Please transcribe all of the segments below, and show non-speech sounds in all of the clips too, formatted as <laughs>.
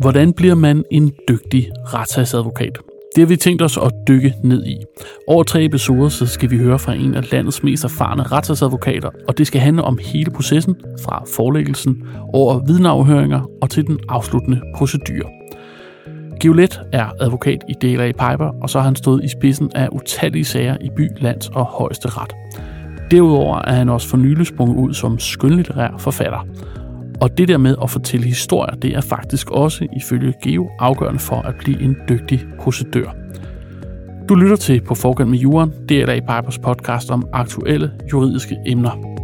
Hvordan bliver man en dygtig retssagsadvokat? Det har vi tænkt os at dykke ned i. Over tre episoder så skal vi høre fra en af landets mest erfarne retsadvokater, og det skal handle om hele processen, fra forelæggelsen over vidneafhøringer og til den afsluttende procedure. Giolet er advokat i DLA Piper, og så har han stået i spidsen af utallige sager i by, lands og højeste ret. Derudover er han også for nylig sprunget ud som skønlitterær forfatter. Og det der med at fortælle historier, det er faktisk også ifølge Geo afgørende for at blive en dygtig procedør. Du lytter til På Forgang med Juren, DLA Pipers podcast om aktuelle juridiske emner.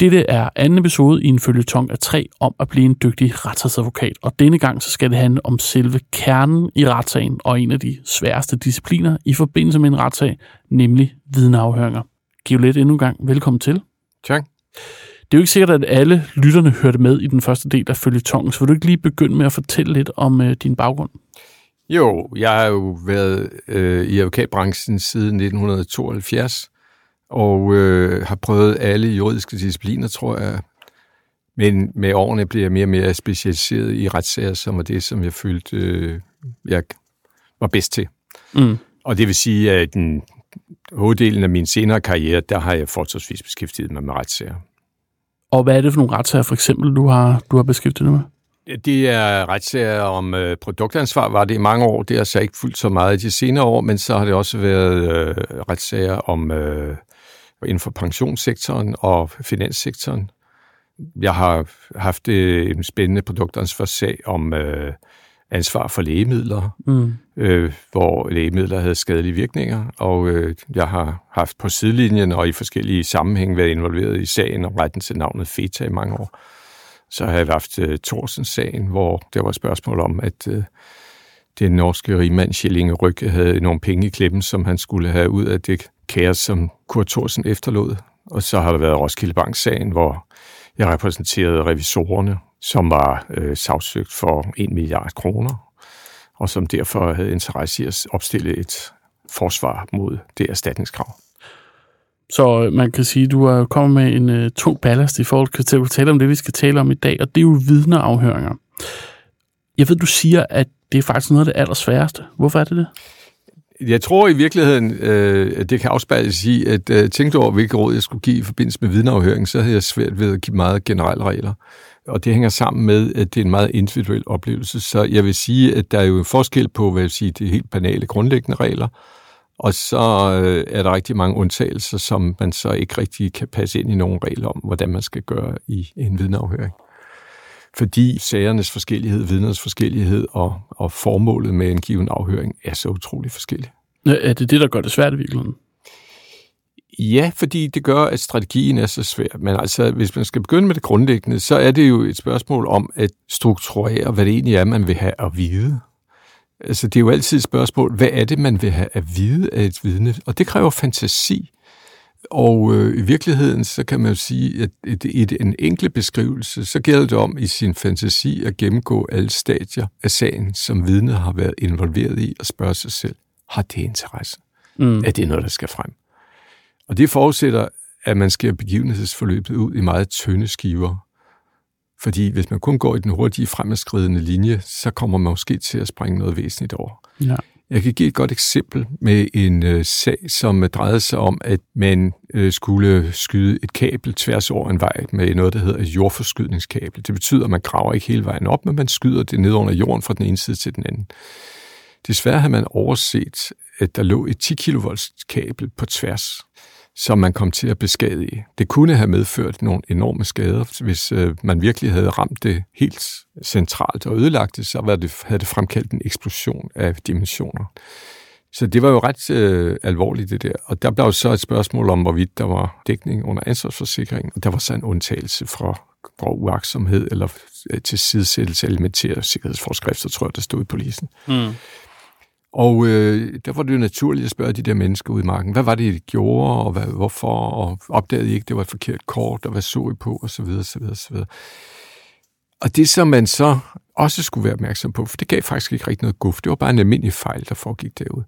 Dette er anden episode i en følgetong af tre om at blive en dygtig retsadvokat, og denne gang så skal det handle om selve kernen i retssagen og en af de sværeste discipliner i forbindelse med en retssag, nemlig vidneafhøringer. Giolet endnu en gang velkommen til. Tak. Det er jo ikke sikkert, at alle lytterne hørte med i den første del af følgetongen, så vil du ikke lige begynde med at fortælle lidt om øh, din baggrund? Jo, jeg har jo været øh, i advokatbranchen siden 1972, og øh, har prøvet alle juridiske discipliner, tror jeg. Men med årene bliver jeg mere og mere specialiseret i retssager, som var det, som jeg følte, øh, jeg var bedst til. Mm. Og det vil sige, at den hoveddelen af min senere karriere, der har jeg fortsatvis beskæftiget mig med retssager. Og hvad er det for nogle retssager, for eksempel, du har, du har beskæftiget dig med? Det er retssager om øh, produktansvar, var det i mange år. Det har så altså ikke fuldt så meget i de senere år, men så har det også været øh, retssager om øh, inden for pensionssektoren og finanssektoren. Jeg har haft øh, en spændende produktansvarssag om øh, ansvar for lægemidler, mm. øh, hvor lægemidler havde skadelige virkninger, og øh, jeg har haft på sidelinjen og i forskellige sammenhænge været involveret i sagen om retten til navnet FETA i mange år. Så har jeg haft øh, Thorsens-sagen, hvor der var spørgsmål om, at øh, den norske rigmand Schillinge Ryg havde nogle penge i klemmen, som han skulle have ud af det kaos, som Kurt Thorsen efterlod. Og så har der været Roskilde Bank-sagen, hvor jeg repræsenterede revisorerne, som var øh, sagsøgt for 1 milliard kroner, og som derfor havde interesse i at opstille et forsvar mod det erstatningskrav. Så øh, man kan sige, at du er kommet med en øh, tung ballast i forhold til at tale om det, vi skal tale om i dag, og det er jo vidneafhøringer. Jeg ved, du siger, at det er faktisk noget af det allersværeste. Hvorfor er det det? Jeg tror i virkeligheden, øh, at det kan afspejles i, at øh, tænkte over, hvilke råd jeg skulle give i forbindelse med vidneafhøring, så havde jeg svært ved at give meget generelle regler. Og det hænger sammen med, at det er en meget individuel oplevelse. Så jeg vil sige, at der er jo en forskel på, hvad jeg vil sige, de helt banale grundlæggende regler, og så øh, er der rigtig mange undtagelser, som man så ikke rigtig kan passe ind i nogle regler om, hvordan man skal gøre i en vidneafhøring fordi sagernes forskellighed, vidnernes forskellighed og, og formålet med en given afhøring er så utrolig forskellige. Er det det, der gør det svært i virkeligheden? Ja, fordi det gør, at strategien er så svær. Men altså, hvis man skal begynde med det grundlæggende, så er det jo et spørgsmål om at strukturere, hvad det egentlig er, man vil have at vide. Altså, det er jo altid et spørgsmål, hvad er det, man vil have at vide af et vidne? Og det kræver fantasi. Og øh, i virkeligheden, så kan man jo sige, at i en enkelt beskrivelse, så gælder det om i sin fantasi at gennemgå alle stadier af sagen, som vidnet har været involveret i, og spørge sig selv, har det interesse? Mm. Er det noget, der skal frem? Og det forudsætter, at man skal begivenhedsforløbet ud i meget tynde skiver. Fordi hvis man kun går i den hurtige fremadskridende linje, så kommer man måske til at springe noget væsentligt over. Ja. Jeg kan give et godt eksempel med en øh, sag, som øh, drejede sig om, at man øh, skulle skyde et kabel tværs over en vej med noget, der hedder et jordforskydningskabel. Det betyder, at man graver ikke hele vejen op, men man skyder det ned under jorden fra den ene side til den anden. Desværre har man overset, at der lå et 10 kV kabel på tværs som man kom til at beskadige. Det kunne have medført nogle enorme skader, hvis øh, man virkelig havde ramt det helt centralt og ødelagt det, så var det, havde det fremkaldt en eksplosion af dimensioner. Så det var jo ret øh, alvorligt, det der. Og der blev så et spørgsmål om, hvorvidt der var dækning under ansvarsforsikring, og der var så en undtagelse fra grov uaksomhed eller øh, til sidesættelse af elementære sikkerhedsforskrifter, tror jeg, der stod i polisen. Mm. Og øh, der var det jo naturligt at spørge de der mennesker ude i marken, hvad var det, I gjorde, og hvad, hvorfor, og opdagede I ikke, det var et forkert kort, og hvad så I på, og så videre, så videre, så videre. Og det, som man så også skulle være opmærksom på, for det gav faktisk ikke rigtig noget guf. Det var bare en almindelig fejl, der foregik derude.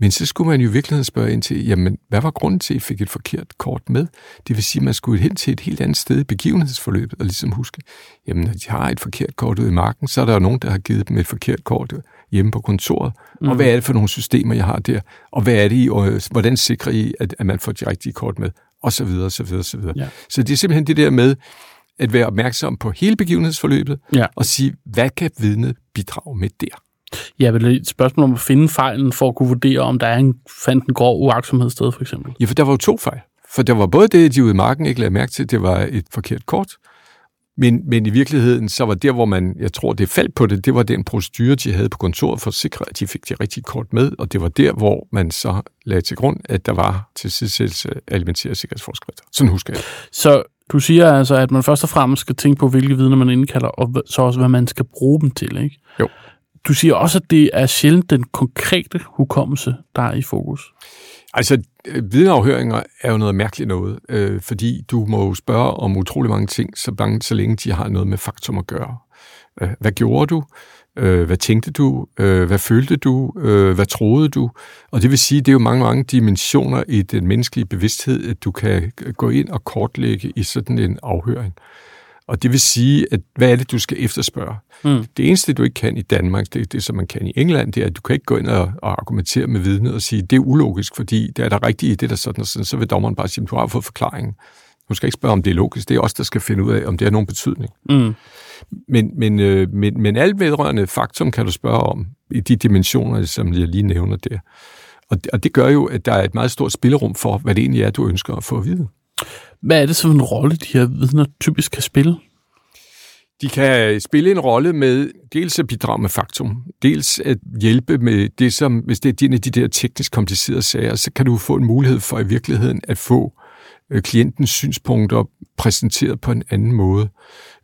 Men så skulle man jo i virkeligheden spørge ind til, jamen, hvad var grunden til, at I fik et forkert kort med? Det vil sige, at man skulle hen til et helt andet sted i begivenhedsforløbet, og ligesom huske, jamen, når de har et forkert kort ude i marken, så er der jo nogen, der har givet dem et forkert kort hjemme på kontoret. Mm. Og hvad er det for nogle systemer, jeg har der? Og hvad er det, og hvordan sikrer I, at, at man får de rigtige kort med? Og så videre, så videre, så videre. Ja. Så det er simpelthen det der med, at være opmærksom på hele begivenhedsforløbet, ja. og sige, hvad kan vidnet bidrage med der? Ja, vel et spørgsmål om at finde fejlen for at kunne vurdere, om der er en, fandt en grov uaksomhed sted, for eksempel. Ja, for der var jo to fejl. For der var både det, at de ude i marken ikke lagde mærke til, det var et forkert kort, men, men i virkeligheden, så var der, hvor man, jeg tror, det faldt på det, det var den procedure, de havde på kontoret for at sikre, at de fik det rigtige kort med, og det var der, hvor man så lagde til grund, at der var til sidsættelse alimenteret sikkerhedsforskrifter. Sådan husker jeg. Så du siger altså, at man først og fremmest skal tænke på, hvilke vidner man indkalder, og så også, hvad man skal bruge dem til, ikke? Jo. Du siger også, at det er sjældent den konkrete hukommelse, der er i fokus. Altså, øh, vidneafhøringer er jo noget mærkeligt noget, øh, fordi du må jo spørge om utrolig mange ting, så, bange, så længe de har noget med faktum at gøre. Øh, hvad gjorde du? Øh, hvad tænkte du? Øh, hvad følte du? Øh, hvad troede du? Og det vil sige, det er jo mange, mange dimensioner i den menneskelige bevidsthed, at du kan øh, gå ind og kortlægge i sådan en afhøring. Og det vil sige, at hvad er det, du skal efterspørge? Mm. Det eneste, du ikke kan i Danmark, det er det, som man kan i England, det er, at du kan ikke gå ind og, og argumentere med vidnet og sige, det er ulogisk, fordi det er der rigtigt i det, der sådan og sådan, så vil dommeren bare sige, du har fået forklaringen. Du skal ikke spørge, om det er logisk. Det er os, der skal finde ud af, om det har nogen betydning. Mm. Men, men, øh, men, men alt vedrørende faktum kan du spørge om i de dimensioner, som jeg lige nævner der. Og det, og det gør jo, at der er et meget stort spillerum for, hvad det egentlig er, du ønsker at få at vide. Hvad er det for en rolle, de her vidner typisk kan spille? De kan øh, spille en rolle med dels at bidrage med faktum, dels at hjælpe med det, som, hvis det er en af de der teknisk komplicerede sager, så kan du få en mulighed for i virkeligheden at få øh, klientens synspunkter præsenteret på en anden måde.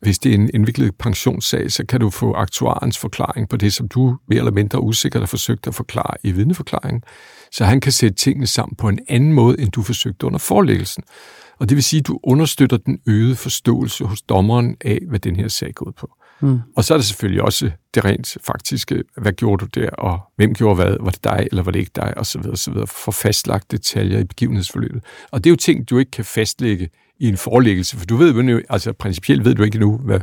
Hvis det er en indviklet pensionssag, så kan du få aktuarens forklaring på det, som du mere eller mindre usikkert har forsøgt at forklare i vidneforklaringen. Så han kan sætte tingene sammen på en anden måde, end du forsøgte under forelæggelsen. Og det vil sige, at du understøtter den øgede forståelse hos dommeren af, hvad den her sag går ud på. Mm. Og så er der selvfølgelig også det rent faktiske, hvad gjorde du der, og hvem gjorde hvad, var det dig, eller var det ikke dig, og så videre, så videre, for fastlagt detaljer i begivenhedsforløbet. Og det er jo ting, du ikke kan fastlægge i en forelæggelse, for du ved jo, altså principielt ved du ikke nu, hvad,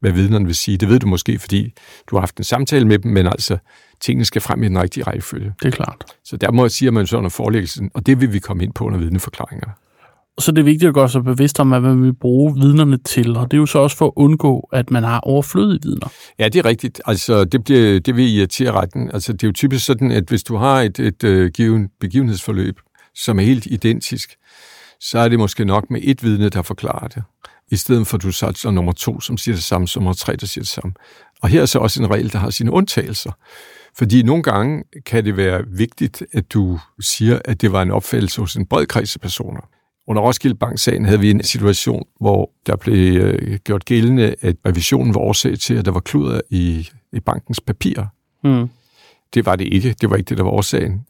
hvad vidnerne vil sige. Det ved du måske, fordi du har haft en samtale med dem, men altså, tingene skal frem i den rigtige rækkefølge. Det er klart. Så der må jeg sige, at man sådan en forelæggelsen, og det vil vi komme ind på under vidneforklaringer så det er vigtigt at gøre sig bevidst om, hvad man vil bruge vidnerne til, og det er jo så også for at undgå, at man har overflødige vidner. Ja, det er rigtigt. Altså, det, bliver, det vil irritere retten. Altså, det er jo typisk sådan, at hvis du har et, et, et given begivenhedsforløb, som er helt identisk, så er det måske nok med et vidne, der forklarer det. I stedet for, at du satser nummer to, som siger det samme, som nummer tre, der siger det samme. Og her er så også en regel, der har sine undtagelser. Fordi nogle gange kan det være vigtigt, at du siger, at det var en opfattelse hos en bred kreds af personer. Under Roskilde Bank-sagen havde vi en situation, hvor der blev øh, gjort gældende, at revisionen var årsag til, at der var kluder i, i bankens papirer. Mm. Det var det ikke. Det var ikke det, der var årsagen.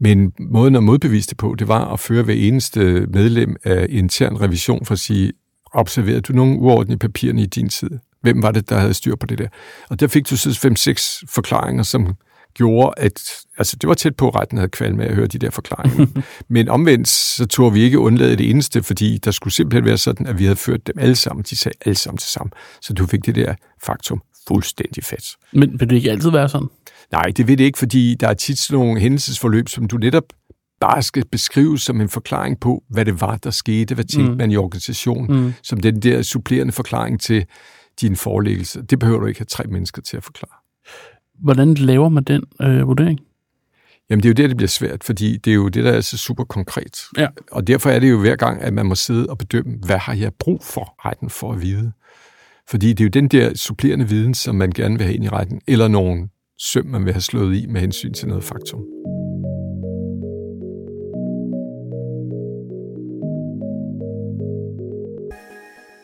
Men måden at modbevise det på, det var at føre hver eneste medlem af intern revision for at sige, observerede du nogle uorden i papirerne i din tid? Hvem var det, der havde styr på det der? Og der fik du så fem-seks forklaringer, som gjorde, at altså, det var tæt på, at retten havde kval med at høre de der forklaringer. <laughs> Men omvendt, så tog vi ikke undlade det eneste, fordi der skulle simpelthen være sådan, at vi havde ført dem alle sammen. De sagde alle sammen til sammen. Så du fik det der faktum fuldstændig fat. Men vil det ikke altid være sådan? Nej, det vil det ikke, fordi der er tit sådan nogle hændelsesforløb, som du netop bare skal beskrives som en forklaring på, hvad det var, der skete, hvad tænkte mm. man i organisationen, mm. som den der supplerende forklaring til din forelæggelse. Det behøver du ikke have tre mennesker til at forklare. Hvordan laver man den øh, vurdering? Jamen, det er jo der, det bliver svært, fordi det er jo det, der er så super konkret. Ja. Og derfor er det jo hver gang, at man må sidde og bedømme, hvad har jeg brug for retten for at vide? Fordi det er jo den der supplerende viden, som man gerne vil have ind i retten, eller nogen søm, man vil have slået i med hensyn til noget faktum.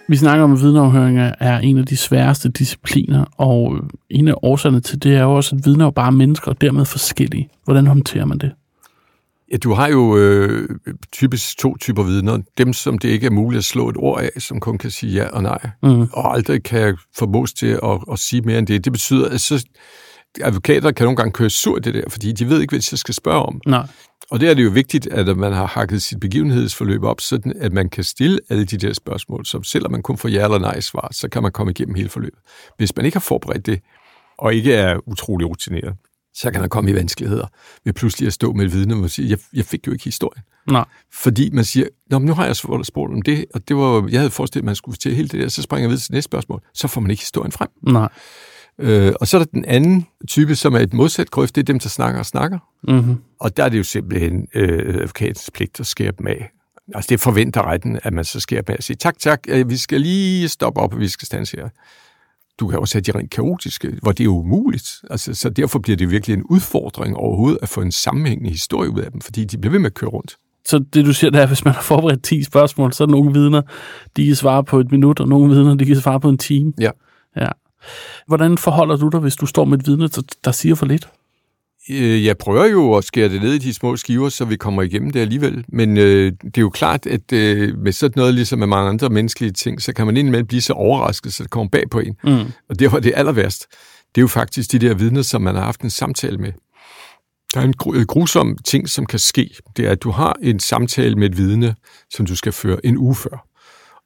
Vi snakker om, at vidneafhøringer er en af de sværeste discipliner, og en af årsagerne til det er jo også, at vidner er bare mennesker og dermed forskellige. Hvordan håndterer man det? Ja, du har jo øh, typisk to typer vidner. Dem, som det ikke er muligt at slå et ord af, som kun kan sige ja og nej, mm. og aldrig kan formås til at, at sige mere end det. Det betyder, at så, advokater kan nogle gange køre sur det der, fordi de ved ikke, hvad de skal spørge om. Nej. Og det er det jo vigtigt, at man har hakket sit begivenhedsforløb op, sådan at man kan stille alle de der spørgsmål, som selvom man kun får ja eller nej svar, så kan man komme igennem hele forløbet. Hvis man ikke har forberedt det, og ikke er utrolig rutineret, så kan der komme i vanskeligheder ved pludselig at stå med et vidne og sige, jeg, jeg fik jo ikke historien. Nej. Fordi man siger, Nå, men nu har jeg spurgt om det, og det var, jeg havde forestillet, at man skulle fortælle hele det der, så springer jeg videre til næste spørgsmål, så får man ikke historien frem. Nej. Øh, og så er der den anden type, som er et modsat grøft, det er dem, der snakker og snakker. Mm-hmm. Og der er det jo simpelthen øh, advokatens pligt at skære dem af. Altså det forventer retten, at man så skærer dem af og siger, tak, tak, øh, vi skal lige stoppe op, og vi skal stanse her. Du kan også have de rent kaotiske, hvor det er umuligt. Altså, så derfor bliver det virkelig en udfordring overhovedet at få en sammenhængende historie ud af dem, fordi de bliver ved med at køre rundt. Så det du siger, det er, at hvis man har forberedt 10 spørgsmål, så er der nogle vidner, de kan svare på et minut, og nogle vidner, de kan svare på en time. Ja. Ja. Hvordan forholder du dig, hvis du står med et vidne, der siger for lidt? Øh, jeg prøver jo at skære det ned i de små skiver, så vi kommer igennem det alligevel. Men øh, det er jo klart, at øh, med sådan noget, ligesom med mange andre menneskelige ting, så kan man indimellem blive så overrasket, så det kommer bag på en. Mm. Og det var det aller værst. Det er jo faktisk de der vidner, som man har haft en samtale med. Der er en gru- grusom ting, som kan ske. Det er, at du har en samtale med et vidne, som du skal føre en uge før.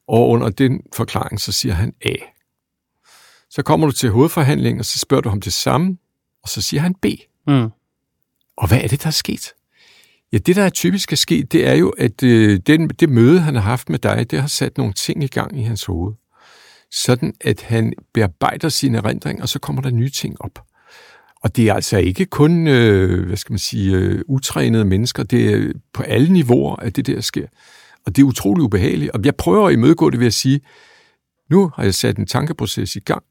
Og under den forklaring, så siger han A. Så kommer du til hovedforhandlingen, og så spørger du ham det samme, og så siger han B. Mm. Og hvad er det, der er sket? Ja, det, der er typisk er sket, det er jo, at øh, den, det møde, han har haft med dig, det har sat nogle ting i gang i hans hoved. Sådan, at han bearbejder sine erindringer, og så kommer der nye ting op. Og det er altså ikke kun, øh, hvad skal man sige, øh, utrænede mennesker. Det er på alle niveauer, at det der sker. Og det er utrolig ubehageligt. Og jeg prøver at imødegå det ved at sige, nu har jeg sat en tankeproces i gang.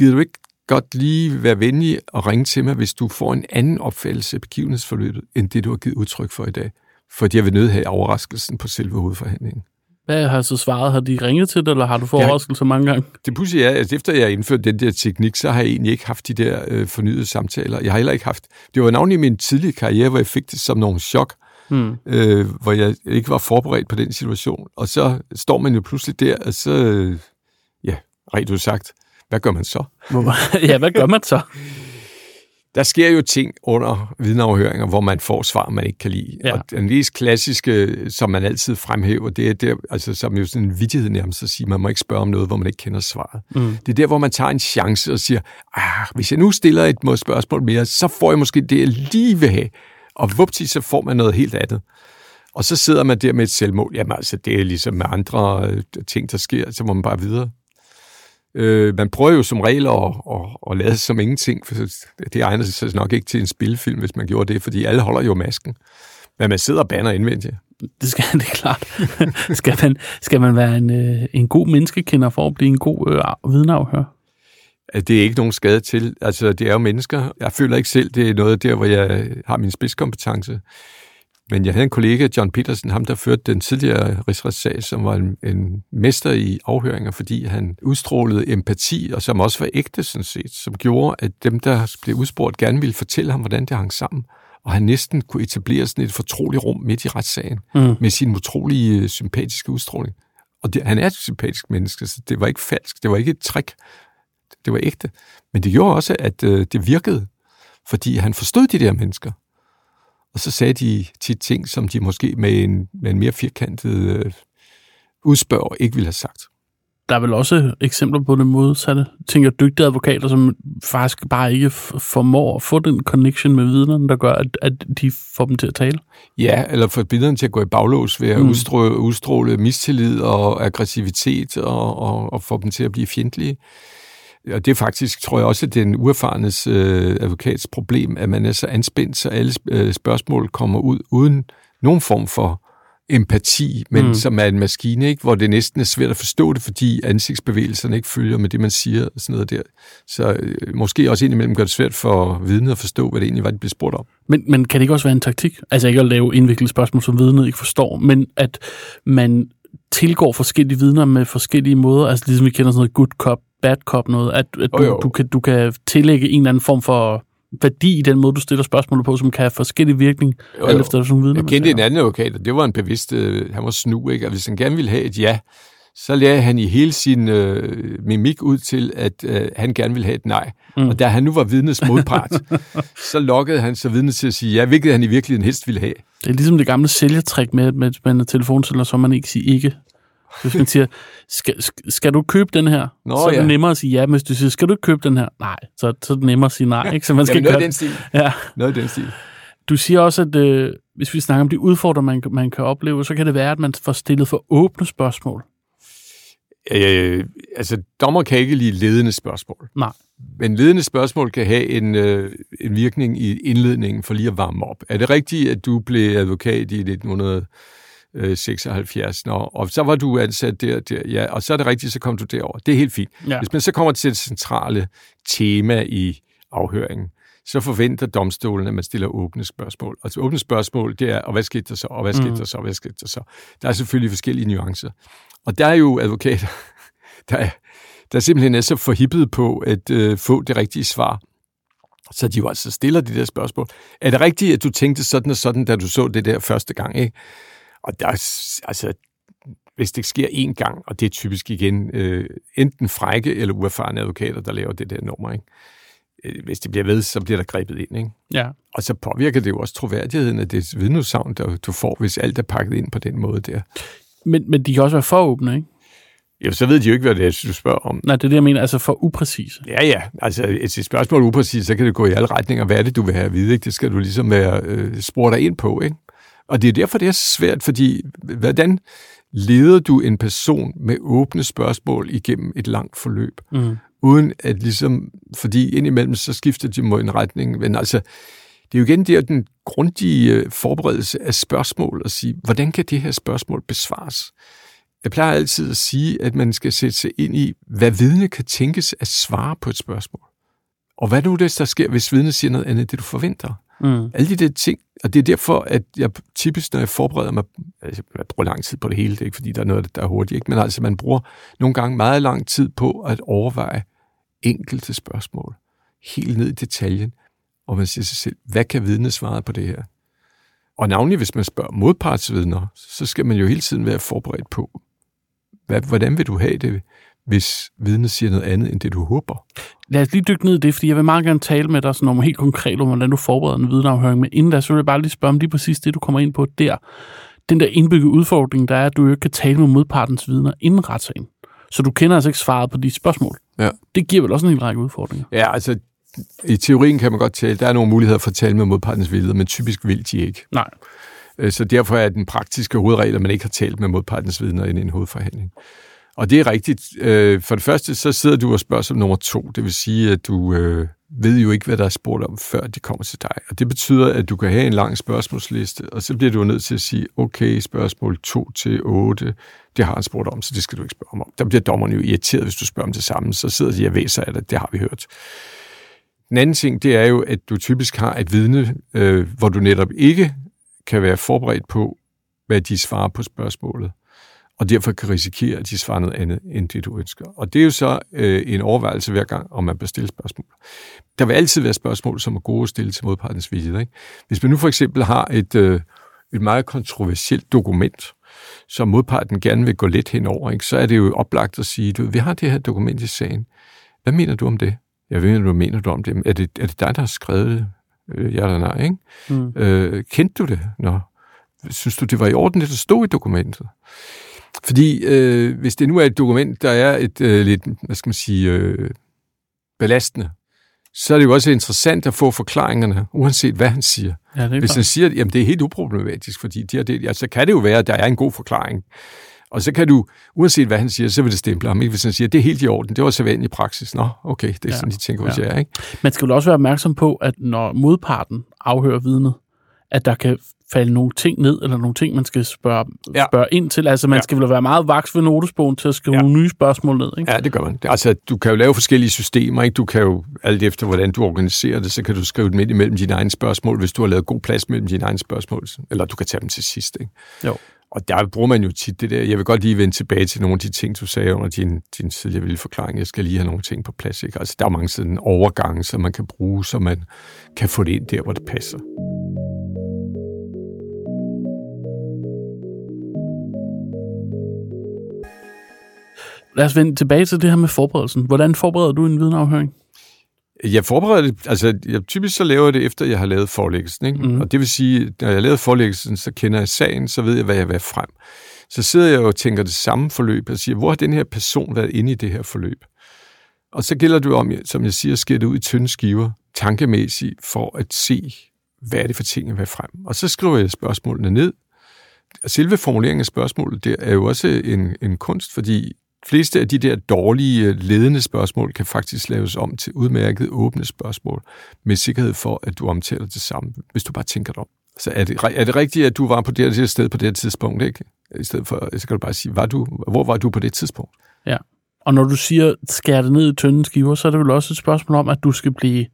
Gider du ikke godt lige være venlig og ringe til mig, hvis du får en anden opfattelse af begivenhedsforløbet, end det, du har givet udtryk for i dag? Fordi jeg vil nødt have overraskelsen på selve hovedforhandlingen. Hvad har så svaret? Har de ringet til dig, eller har du fået overraskelse mange gange? Det pudsige er, at efter jeg har indført den der teknik, så har jeg egentlig ikke haft de der øh, fornyede samtaler. Jeg har heller ikke haft... Det var navnlig i min tidlige karriere, hvor jeg fik det som nogle chok, Hmm. øh, hvor jeg ikke var forberedt på den situation. Og så står man jo pludselig der, og så... Øh, ja, rent udsagt, hvad gør man så? <laughs> Ja, hvad gør man så? Der sker jo ting under vidneafhøringer, hvor man får svar, man ikke kan lide. Ja. Og den mest klassiske, som man altid fremhæver, det er der, altså som jo sådan en vidighed nærmest at sige, man må ikke spørge om noget, hvor man ikke kender svaret. Mm. Det er der, hvor man tager en chance og siger, ah, hvis jeg nu stiller et må- spørgsmål mere, så får jeg måske det, jeg lige vil have. Og vupti, så får man noget helt andet. Og så sidder man der med et selvmål. Jamen altså, det er ligesom med andre øh, ting, der sker, så må man bare videre. Øh, man prøver jo som regel at, at, at lade som ingenting, for det egner sig nok ikke til en spilfilm, hvis man gjorde det, fordi alle holder jo masken. Men man sidder og banner indvendigt. Det skal <laughs> det er klart. skal, man, skal man være en, øh, en god menneskekender for at blive en god øh, vidneafhør? at det er ikke nogen skade til. Altså, det er jo mennesker. Jeg føler ikke selv, det er noget der, hvor jeg har min spidskompetence. Men jeg havde en kollega, John Petersen, ham der førte den tidligere rigsretssag, som var en, en mester i afhøringer, fordi han udstrålede empati, og som også var ægte, sådan set, som gjorde, at dem, der blev udspurgt, gerne ville fortælle ham, hvordan det hang sammen. Og han næsten kunne etablere sådan et fortroligt rum midt i retssagen, Mm. med sin utrolige sympatiske udstråling. Og det, han er et sympatisk menneske, så det var ikke falsk, det var ikke et trick, det var ægte. Men det gjorde også, at øh, det virkede, fordi han forstod de der mennesker. Og så sagde de tit ting, som de måske med en, med en mere firkantet øh, udspørg ikke ville have sagt. Der er vel også eksempler på det modsatte. Jeg tænker dygtige advokater, som faktisk bare ikke formår at få den connection med vidnerne, der gør, at, at de får dem til at tale. Ja, eller få billederne til at gå i baglås ved at Mm. udstråle, udstråle mistillid og aggressivitet og, og, og få dem til at blive fjendtlige. Og det er faktisk, tror jeg også, den uerfarenes øh, advokats problem, at man er så anspændt, så alle øh, spørgsmål kommer ud uden nogen form for empati, men mm. som er en maskine, ikke? hvor det næsten er svært at forstå det, fordi ansigtsbevægelserne ikke følger med det, man siger og sådan noget der. Så øh, måske også indimellem gør det svært for vidnet at forstå, hvad det egentlig var, de blev spurgt om. Men, men kan det ikke også være en taktik? Altså ikke at lave indviklede spørgsmål, som vidnet ikke forstår, men at man tilgår forskellige vidner med forskellige måder, altså ligesom vi kender sådan noget good cop, bad cop noget, at, at du, jo. du, kan, du kan tillægge en eller anden form for værdi i den måde, du stiller spørgsmålet på, som kan have forskellige virkning, Jo, alt jo. efter sådan vidner. Jeg kendte en anden advokat, og det var en bevidst, øh, han var snu, ikke? Og hvis han gerne ville have et ja, så lagde han i hele sin øh, mimik ud til, at øh, han gerne ville have et nej. Mm. Og da han nu var vidnets modpart, <laughs> så lokkede han så vidnet til at sige ja, hvilket han i virkeligheden helst ville have. Det er ligesom det gamle sælgertrik med, at med, med telefonsælger, så man ikke siger ikke. Hvis man siger, skal, skal- du købe den her? Nå, så er det ja. nemmere at sige ja, men hvis du siger, skal du købe den her? Nej, så, så er det nemmere at sige nej. Ikke? Så man skal Jamen, noget gøre den stil. Ja. Noget den stil. Du siger også, at øh, hvis vi snakker om de udfordringer, man, man kan opleve, så kan det være, at man får stillet for åbne spørgsmål. Øh, altså, dommer kan ikke lide ledende spørgsmål. Nej. Men ledende spørgsmål kan have en, øh, en virkning i indledningen for lige at varme op. Er det rigtigt, at du blev advokat i 1976, Nå, og så var du ansat der, der, ja, og så er det rigtigt, så kom du derover. Det er helt fint. Ja. Hvis man så kommer til det centrale tema i afhøringen, så forventer domstolen, at man stiller åbne spørgsmål. Og åbne spørgsmål, det er, og hvad skete der så, og hvad skete Mm. der så, og hvad skete der så? Der er selvfølgelig forskellige nuancer. Og der er jo advokater, <laughs> der, er, der simpelthen er så forhippet på at øh, få det rigtige svar. Så de jo altså stiller de der spørgsmål. Er det rigtigt, at du tænkte sådan og sådan, da du så det der første gang? Ikke? Og der er, altså, hvis det sker én gang, og det er typisk igen øh, enten frække eller uerfarne advokater, der laver det der nummer. Ikke? Øh, Hvis det bliver ved, så bliver der grebet ind. Ikke? Ja. Og så påvirker det jo også troværdigheden af det vidneudsagn, der du får, hvis alt er pakket ind på den måde der. Men, men de kan også være for åbne, ikke? Jo, så ved de jo ikke, hvad det er, du spørger om. Nej, det er det, jeg mener, altså for upræcise. Ja, ja. Altså, et et spørgsmål upræcist, så kan det gå i alle retninger. Hvad er det, du vil have at vide? Ikke? Det skal du ligesom være, øh, spore dig ind på. Ikke? Og det er derfor, det er så svært, fordi hvordan leder du en person med åbne spørgsmål igennem et langt forløb? Mm. uden at ligesom, fordi indimellem så skifter de mod en retning, men altså, det er jo igen der den grundige øh, forberedelse af spørgsmål, at sige, hvordan kan det her spørgsmål besvares? Jeg plejer altid at sige, at man skal sætte sig ind i, hvad vidne kan tænkes at svare på et spørgsmål. Og hvad nu det, der sker, hvis vidnet siger noget andet, det du forventer? Mm. Alle de der ting, og det er derfor, at jeg typisk, når jeg forbereder mig, altså jeg bruger lang tid på det hele, det er ikke fordi, der er noget, der er hurtigt, ikke? men altså man bruger nogle gange meget lang tid på at overveje enkelte spørgsmål, helt ned i detaljen, og man siger sig selv, hvad kan vidne svare på det her? Og navnlig, hvis man spørger modpartsvidner, så skal man jo hele tiden være forberedt på, hvad, hvordan vil du have det, hvis vidnet siger noget andet, end det du håber? Lad os lige dykke ned i det, fordi jeg vil meget gerne tale med dig sådan om helt konkret om, hvordan du forbereder en vidneafhøring. Men inden da, så vil jeg bare lige spørge om lige præcis det, du kommer ind på der. Den der indbyggede udfordring, der er, at du jo ikke kan tale med modpartens vidner inden retssagen. Så du kender altså ikke svaret på de spørgsmål. Ja. Det giver vel også en hel række udfordringer. Ja, altså, i teorien kan man godt tale. Der er nogle muligheder for at tale med modpartens vidner, men typisk vil de ikke. Nej. Øh, Så derfor er den praktiske hovedregel, at man ikke har talt med modpartens vidner i en hovedforhandling. Og det er rigtigt. Øh, For det første, så sidder du og spørger som nummer to. Det vil sige, at du øh, ved jo ikke, hvad der er spurgt om, før de kommer til dig. Og det betyder, at du kan have en lang spørgsmålsliste, og så bliver du nødt til at sige, okay, spørgsmål 2 til 8, det har han spurgt om, så det skal du ikke spørge om. Der bliver dommerne jo irriteret, hvis du spørger om det samme. Så sidder de og væser af det, det har vi hørt. Den anden ting, det er jo, at du typisk har et vidne, øh, hvor du netop ikke kan være forberedt på, hvad de svarer på spørgsmålet, og derfor kan risikere, at de svarer noget andet, end det du ønsker. Og det er jo så øh, en overvejelse hver gang, om man bør stille spørgsmål. Der vil altid være spørgsmål, som er gode at stille til modpartens vidne. Ikke? Hvis man nu for eksempel har et, øh, et meget kontroversielt dokument, som modparten gerne vil gå lidt henover, ikke? så er det jo oplagt at sige, du, vi har det her dokument i sagen. Hvad mener du om det? Jeg ved, hvad mener du om det? Er det, er det dig, der har skrevet det? Øh, ja eller nej, ikke? Mm. Øh, kendte du det? Nå. Synes du, det var i orden, det der stod i dokumentet? Fordi øh, hvis det nu er et dokument, der er et øh, lidt, hvad skal man sige, øh, belastende, så er det jo også interessant at få forklaringerne, uanset hvad han siger. Ja, det er Hvis han siger, at jamen, det er helt uproblematisk, fordi de har det, ja, så kan det jo være, at der er en god forklaring. Og så kan du, uanset hvad han siger, så vil det stemple ham. Ikke? Hvis han siger, at det er helt i orden, det var så i praksis. Nå, okay, det er Ja, sådan, de tænker hos ja. jer. Ikke? Man skal jo også være opmærksom på, at når modparten afhører vidnet, at der kan falde nogle ting ned, eller nogle ting, man skal spørge, ja. Spørge ind til. Altså, man Ja. skal vel være meget vaks ved notesbogen til at skrive ja. Nye spørgsmål ned, ikke? Ja, det gør man. Altså, du kan jo lave forskellige systemer, ikke? Du kan jo, alt efter hvordan du organiserer det, så kan du skrive dem ind imellem dine egne spørgsmål, hvis du har lavet god plads mellem dine egne spørgsmål. Eller du kan tage dem til sidst, ikke? Jo. Og der bruger man jo tit det der. Jeg vil godt lige vende tilbage til nogle af de ting, du sagde under din, din tidligere forklaring. Jeg skal lige have nogle ting på plads. Ikke? Altså, der er mange sådan overgange, som man kan bruge, så man kan få det ind der, hvor det passer. Lad os vende tilbage til det her med forberedelsen. Hvordan forbereder du en vidneafhøring? Jeg forbereder det, altså jeg, typisk så laver jeg det efter, jeg har lavet forelæggelsen. Ikke? Mm. Og det vil sige, når jeg har lavet forelæggelsen, så kender jeg sagen, så ved jeg, hvad jeg vil frem. Så sidder jeg og tænker det samme forløb, og siger, hvor har den her person været inde i det her forløb? Og så gælder det om, som jeg siger, at skære det ud i tynde skiver, tankemæssigt, for at se, hvad er det for ting, jeg vil frem. Og så skriver jeg spørgsmålene ned. Selve formuleringen af spørgsmålet, der er jo også en, en kunst, fordi fleste af de der dårlige øh, ledende spørgsmål kan faktisk laves om til udmærket åbne spørgsmål, med sikkerhed for, at du omtaler det samme, hvis du bare tænker dig om. Så er det, er det rigtigt, at du var på det her sted på det her tidspunkt, ikke? I stedet for, så kan du bare sige, var du, hvor var du på det tidspunkt? Ja, og når du siger, skær det ned i tynde skiver, så er det vel også et spørgsmål om, at du skal blive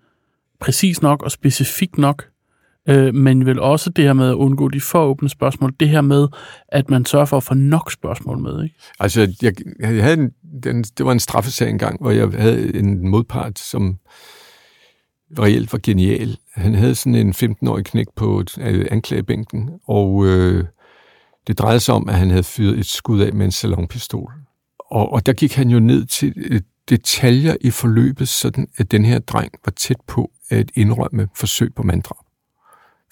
præcis nok og specifik nok øh, men vel også det her med at undgå de for åbne spørgsmål, det her med, at man sørger for at få nok spørgsmål med, ikke? Altså, jeg, jeg havde en, den, det var en straffesag engang, hvor jeg havde en modpart, som reelt var genial. Han havde sådan en 15-årig knæk på øh, anklagebænken, og øh, det drejede sig om, at han havde fyret et skud af med en salonpistol. Og, og der gik han jo ned til øh, detaljer i forløbet, sådan at den her dreng var tæt på at indrømme forsøg på manddrab.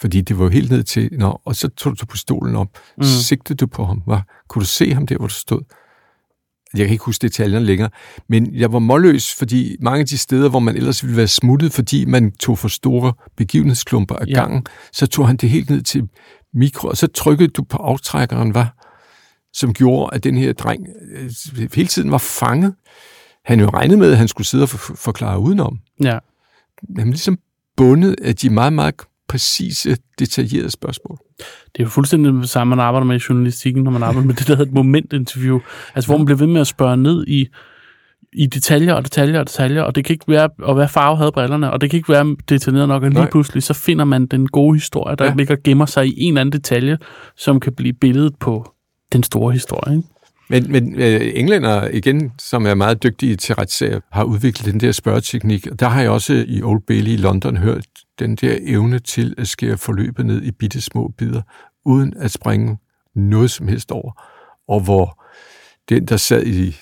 Fordi det var jo helt ned til, nå, og så tog du pistolen op. Mm. Sigtede du på ham? Var, kunne du se ham der, hvor du stod? Jeg kan ikke huske detaljerne længere, men jeg var målløs, fordi mange af de steder, hvor man ellers ville være smuttet, fordi man tog for store begivenhedsklumper af ja. gangen, så tog han det helt ned til mikro, og så trykkede du på aftrækkeren, var, som gjorde, at den her dreng øh, hele tiden var fanget. Han jo regnede med, at han skulle sidde og forklare udenom. Ja. Han ligesom bundet af de meget, meget præcise, detaljerede spørgsmål. Det er jo fuldstændig det samme, man arbejder med i journalistikken, når man arbejder med det, der hedder et momentinterview. Altså, hvor man bliver ved med at spørge ned i, i detaljer og detaljer og detaljer, og det kan ikke være, og hvad farve havde brillerne, og det kan ikke være detaljeret nok, og lige Nej. pludselig så finder man den gode historie, der ja. ligger gemmer sig i en eller anden detalje, som kan blive billedet på den store historie. Ikke? Men, men øh, englænder, igen, som er meget dygtige til retssager, har udviklet den der spørgeteknik. Der har jeg også i Old Bailey i London hørt den der evne til at skære forløbet ned i bitte små bidder, uden at springe noget som helst over. Og hvor den, der sad i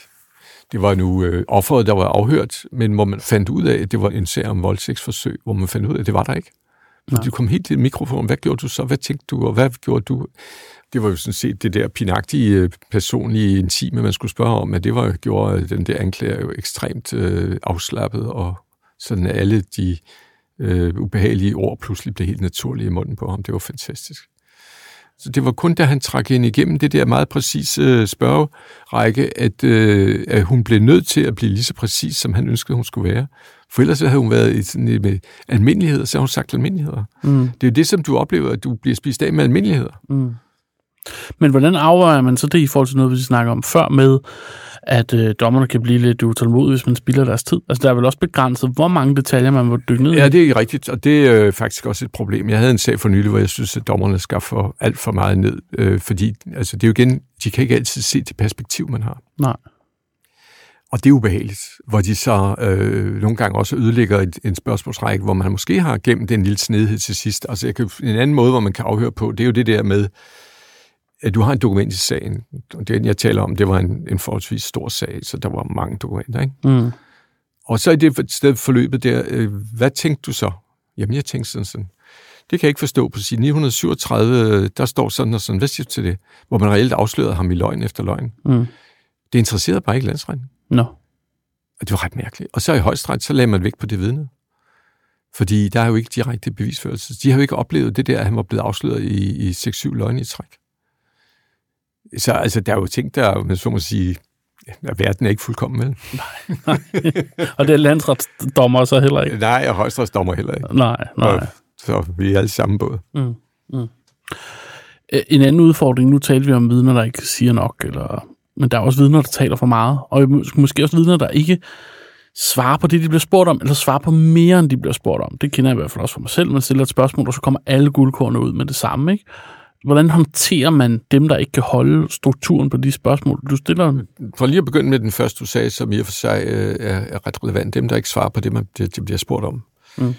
det var nu øh, offeret, der var afhørt, men hvor man fandt ud af, at det var en sag om voldtægtsforsøg, hvor man fandt ud af, at det var der ikke. Du kom helt til mikrofonen. Hvad gjorde du så? Hvad tænkte du? Og hvad gjorde du? Det var jo sådan set det der pinagtige, øh, personlige, intime, man skulle spørge om, men det var jo gjorde den der anklager jo ekstremt øh, afslappet, og sådan alle de øh, ubehagelige ord pludselig blev helt naturlige i munden på ham. Det var fantastisk. Så det var kun, da han trak ind igennem det der meget præcise øh, spørgerække, at, øh, at hun blev nødt til at blive lige så præcis, som han ønskede, hun skulle være. For ellers havde hun været i sådan med almindeligheder, så har hun sagt almindeligheder. Mm. Det er jo det, som du oplever, at du bliver spist af med almindeligheder. Mm. Men hvordan afvejer man så det i forhold til noget, vi snakker om før med, at øh, dommerne kan blive lidt utålmodige, hvis man spilder deres tid? Altså, der er vel også begrænset, hvor mange detaljer man må dykke ned i? Ja, det er rigtigt, og det er øh, faktisk også et problem. Jeg havde en sag for nylig, hvor jeg synes, at dommerne skal få alt for meget ned, øh, fordi altså, det er jo igen, de kan ikke altid se det perspektiv, man har. Nej. Og det er ubehageligt, hvor de så øh, nogle gange også ødelægger et, en spørgsmålsrække, hvor man måske har gemt en lille snedhed til sidst. Altså jeg kan, en anden måde, hvor man kan afhøre på, det er jo det der med, du har en dokument i sagen. Og det, jeg taler om, det var en, en forholdsvis stor sag, så der var mange dokumenter. Ikke? Mm. Og så i det sted forløbet der, øh, hvad tænkte du så? Jamen, jeg tænkte sådan sådan. Det kan jeg ikke forstå. På side 937, der står sådan og sådan. Hvad siger du til det? Hvor man reelt afslørede ham i løgn efter løgn. Mm. Det interesserede bare ikke landsretten. Nå. No. Og det var ret mærkeligt. Og så i højstret, så lagde man væk på det vidne. Fordi der er jo ikke direkte bevisførelse. De har jo ikke oplevet det der, at han var blevet afsløret i, i 6-7 løgne i træk. Så altså, der er jo ting, der, man så må sige, at verden er ikke fuldkommen, vel? Nej, nej. Og det er landsretsdommer så heller ikke? Nej, og højstretsdommer heller ikke. Nej, nej. Og, så vi er alle sammen båd. Mm, mm. En anden udfordring, nu talte vi om vidner, der ikke siger nok, eller, men der er også vidner, der taler for meget, og måske også vidner, der ikke svarer på det, de bliver spurgt om, eller svarer på mere, end de bliver spurgt om. Det kender jeg i hvert fald også for mig selv. Man stiller et spørgsmål, og så kommer alle guldkornene ud med det samme. Ikke? Hvordan håndterer man dem, der ikke kan holde strukturen på de spørgsmål, du stiller? For lige at begynde med den første, du sagde, som i og for sig øh, er, er ret relevant. Dem, der ikke svarer på det, man, det, de bliver spurgt om. Mm.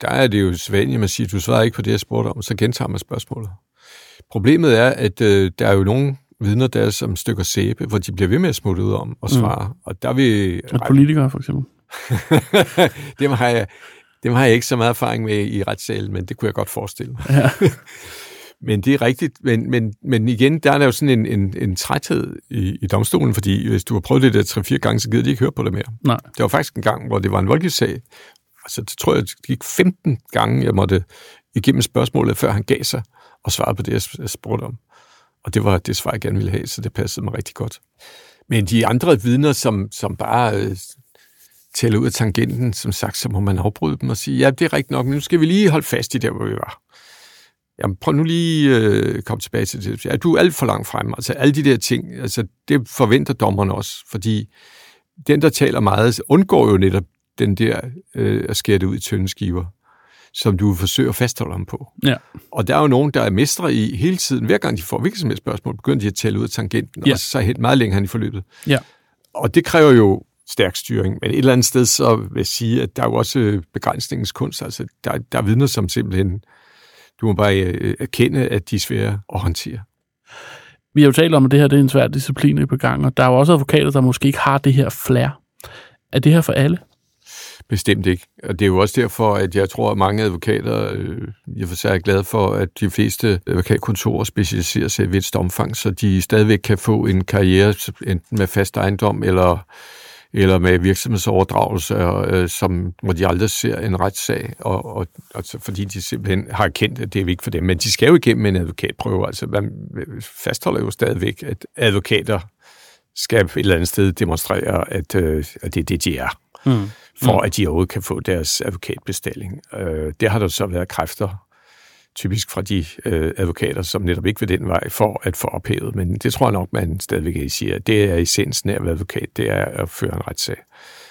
Der er det jo svært, at man siger, du svarer ikke på det, jeg spurgte om, så gentager man spørgsmålet. Problemet er, at øh, der er jo nogle vidner, der er som stykker sæbe, hvor de bliver ved med at smutte ud om og svare. Mm. Og der vil... At politikere, for eksempel? <laughs> dem, har jeg, dem har jeg ikke så meget erfaring med i retssalen, men det kunne jeg godt forestille mig. Ja. <laughs> men det er rigtigt. Men, men, men igen, der er der jo sådan en, en, en træthed i, i domstolen, fordi hvis du har prøvet det der tre-fire gange, så gider de ikke høre på det mere. Nej. Det var faktisk en gang, hvor det var en voldgiftssag. Altså, det tror jeg, det gik 15 gange, jeg måtte igennem spørgsmålet, før han gav sig og svarede på det, jeg spurgte om. Og det var det svar, jeg gerne ville have, så det passede mig rigtig godt. Men de andre vidner, som, som bare øh, tæller ud af tangenten, som sagt, så må man afbryde dem og sige, ja, det er rigtigt nok, men nu skal vi lige holde fast i der, hvor vi var. Jamen, prøv nu lige at øh, komme tilbage til det. Ja, du er alt for langt frem. Altså, alle de der ting, altså, det forventer dommerne også, fordi den, der taler meget, undgår jo netop den der øh, at skære det ud i tynde skiver som du forsøger at fastholde ham på. Ja. Og der er jo nogen, der er mestre i hele tiden, hver gang de får hvilket som helst spørgsmål, begynder de at tælle ud af tangenten, ja. og så er helt meget længere hen i forløbet. Ja. Og det kræver jo stærk styring. Men et eller andet sted så vil jeg sige, at der er jo også begrænsningens kunst. Altså, der, der er vidner, som simpelthen, du må bare øh, erkende, at de er svære at håndtere. Vi har jo talt om, at det her det er en svær disciplin i begang, og der er jo også advokater, der måske ikke har det her flair. Er det her for alle? Bestemt ikke. Og det er jo også derfor, at jeg tror, at mange advokater øh, jeg for sig er glade for, at de fleste advokatkontorer specialiserer sig i et vist omfang, så de stadigvæk kan få en karriere enten med fast ejendom eller eller med virksomhedsoverdragelse, øh, som, hvor de aldrig ser en retssag, og, og, altså, fordi de simpelthen har erkendt, at det er vigtigt for dem. Men de skal jo igennem en advokatprøve. Altså, man fastholder jo stadigvæk, at advokater skal et eller andet sted demonstrere, at, øh, at det er det, de er. Mm for mm. at de overhovedet kan få deres advokatbestilling. Øh, det har der så været kræfter, typisk fra de øh, advokater, som netop ikke vil den vej for at få ophævet. Men det tror jeg nok, man stadigvæk siger. Det er essensen af at være advokat, det er at føre en retssag.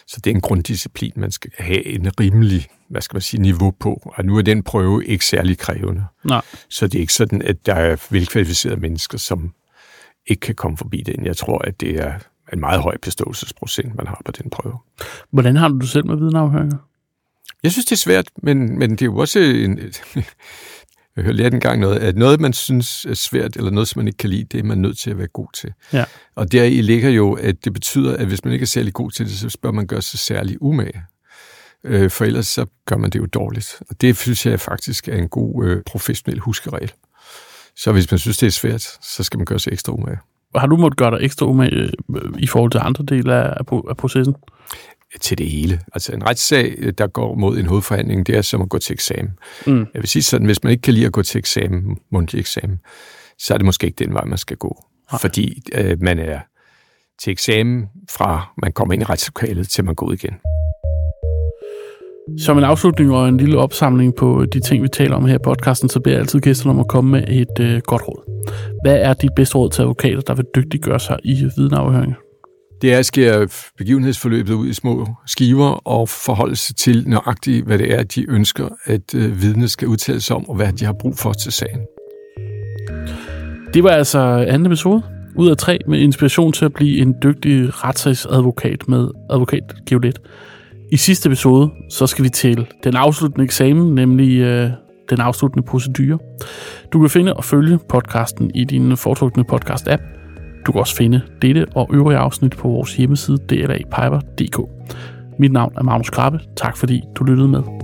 Så det er en grunddisciplin, man skal have en rimelig, hvad skal man sige, niveau på. Og nu er den prøve ikke særlig krævende. Nej. Så det er ikke sådan, at der er velkvalificerede mennesker, som ikke kan komme forbi den. Jeg tror, at det er en meget høj beståelsesprocent, man har på den prøve. Hvordan har du selv med vidneafhøringer? Jeg synes, det er svært, men, men det er jo også en... Jeg hørte lært engang noget, at noget, man synes er svært, eller noget, som man ikke kan lide, det er man nødt til at være god til. Ja. Og der i ligger jo, at det betyder, at hvis man ikke er særlig god til det, så bør man gøre sig særlig umage. Øh, for ellers så gør man det jo dårligt. Og det synes jeg faktisk er en god øh, professionel huskeregel. Så hvis man synes, det er svært, så skal man gøre sig ekstra umage. Har du måttet gøre dig ekstra umage øh, i forhold til andre dele af, af processen? Til det hele. Altså en retssag, der går mod en hovedforhandling, det er som at gå til eksamen. Mm. Jeg vil sige sådan, hvis man ikke kan lide at gå til eksamen, mundtlig eksamen, så er det måske ikke den vej, man skal gå. Okay. Fordi øh, man er til eksamen fra man kommer ind i retslokalet, til man går ud igen. Som en afslutning og en lille opsamling på de ting, vi taler om her i podcasten, så beder jeg altid gæsterne om at komme med et øh, godt råd. Hvad er dit bedste råd til advokater, der vil dygtiggøre sig i vidneafhøringer? Det er at skære begivenhedsforløbet ud i små skiver og forholde sig til nøjagtigt, hvad det er, de ønsker, at øh, vidnet skal udtale sig om, og hvad de har brug for til sagen. Det var altså anden episode ud af tre med inspiration til at blive en dygtig retssagsadvokat med advokat Geolet. I sidste episode, så skal vi til den afsluttende eksamen, nemlig øh, den afsluttende procedure. Du kan finde og følge podcasten i din foretrukne podcast-app. Du kan også finde dette og øvrige afsnit på vores hjemmeside dlapiper.dk. Mit navn er Magnus Krabbe. Tak fordi du lyttede med.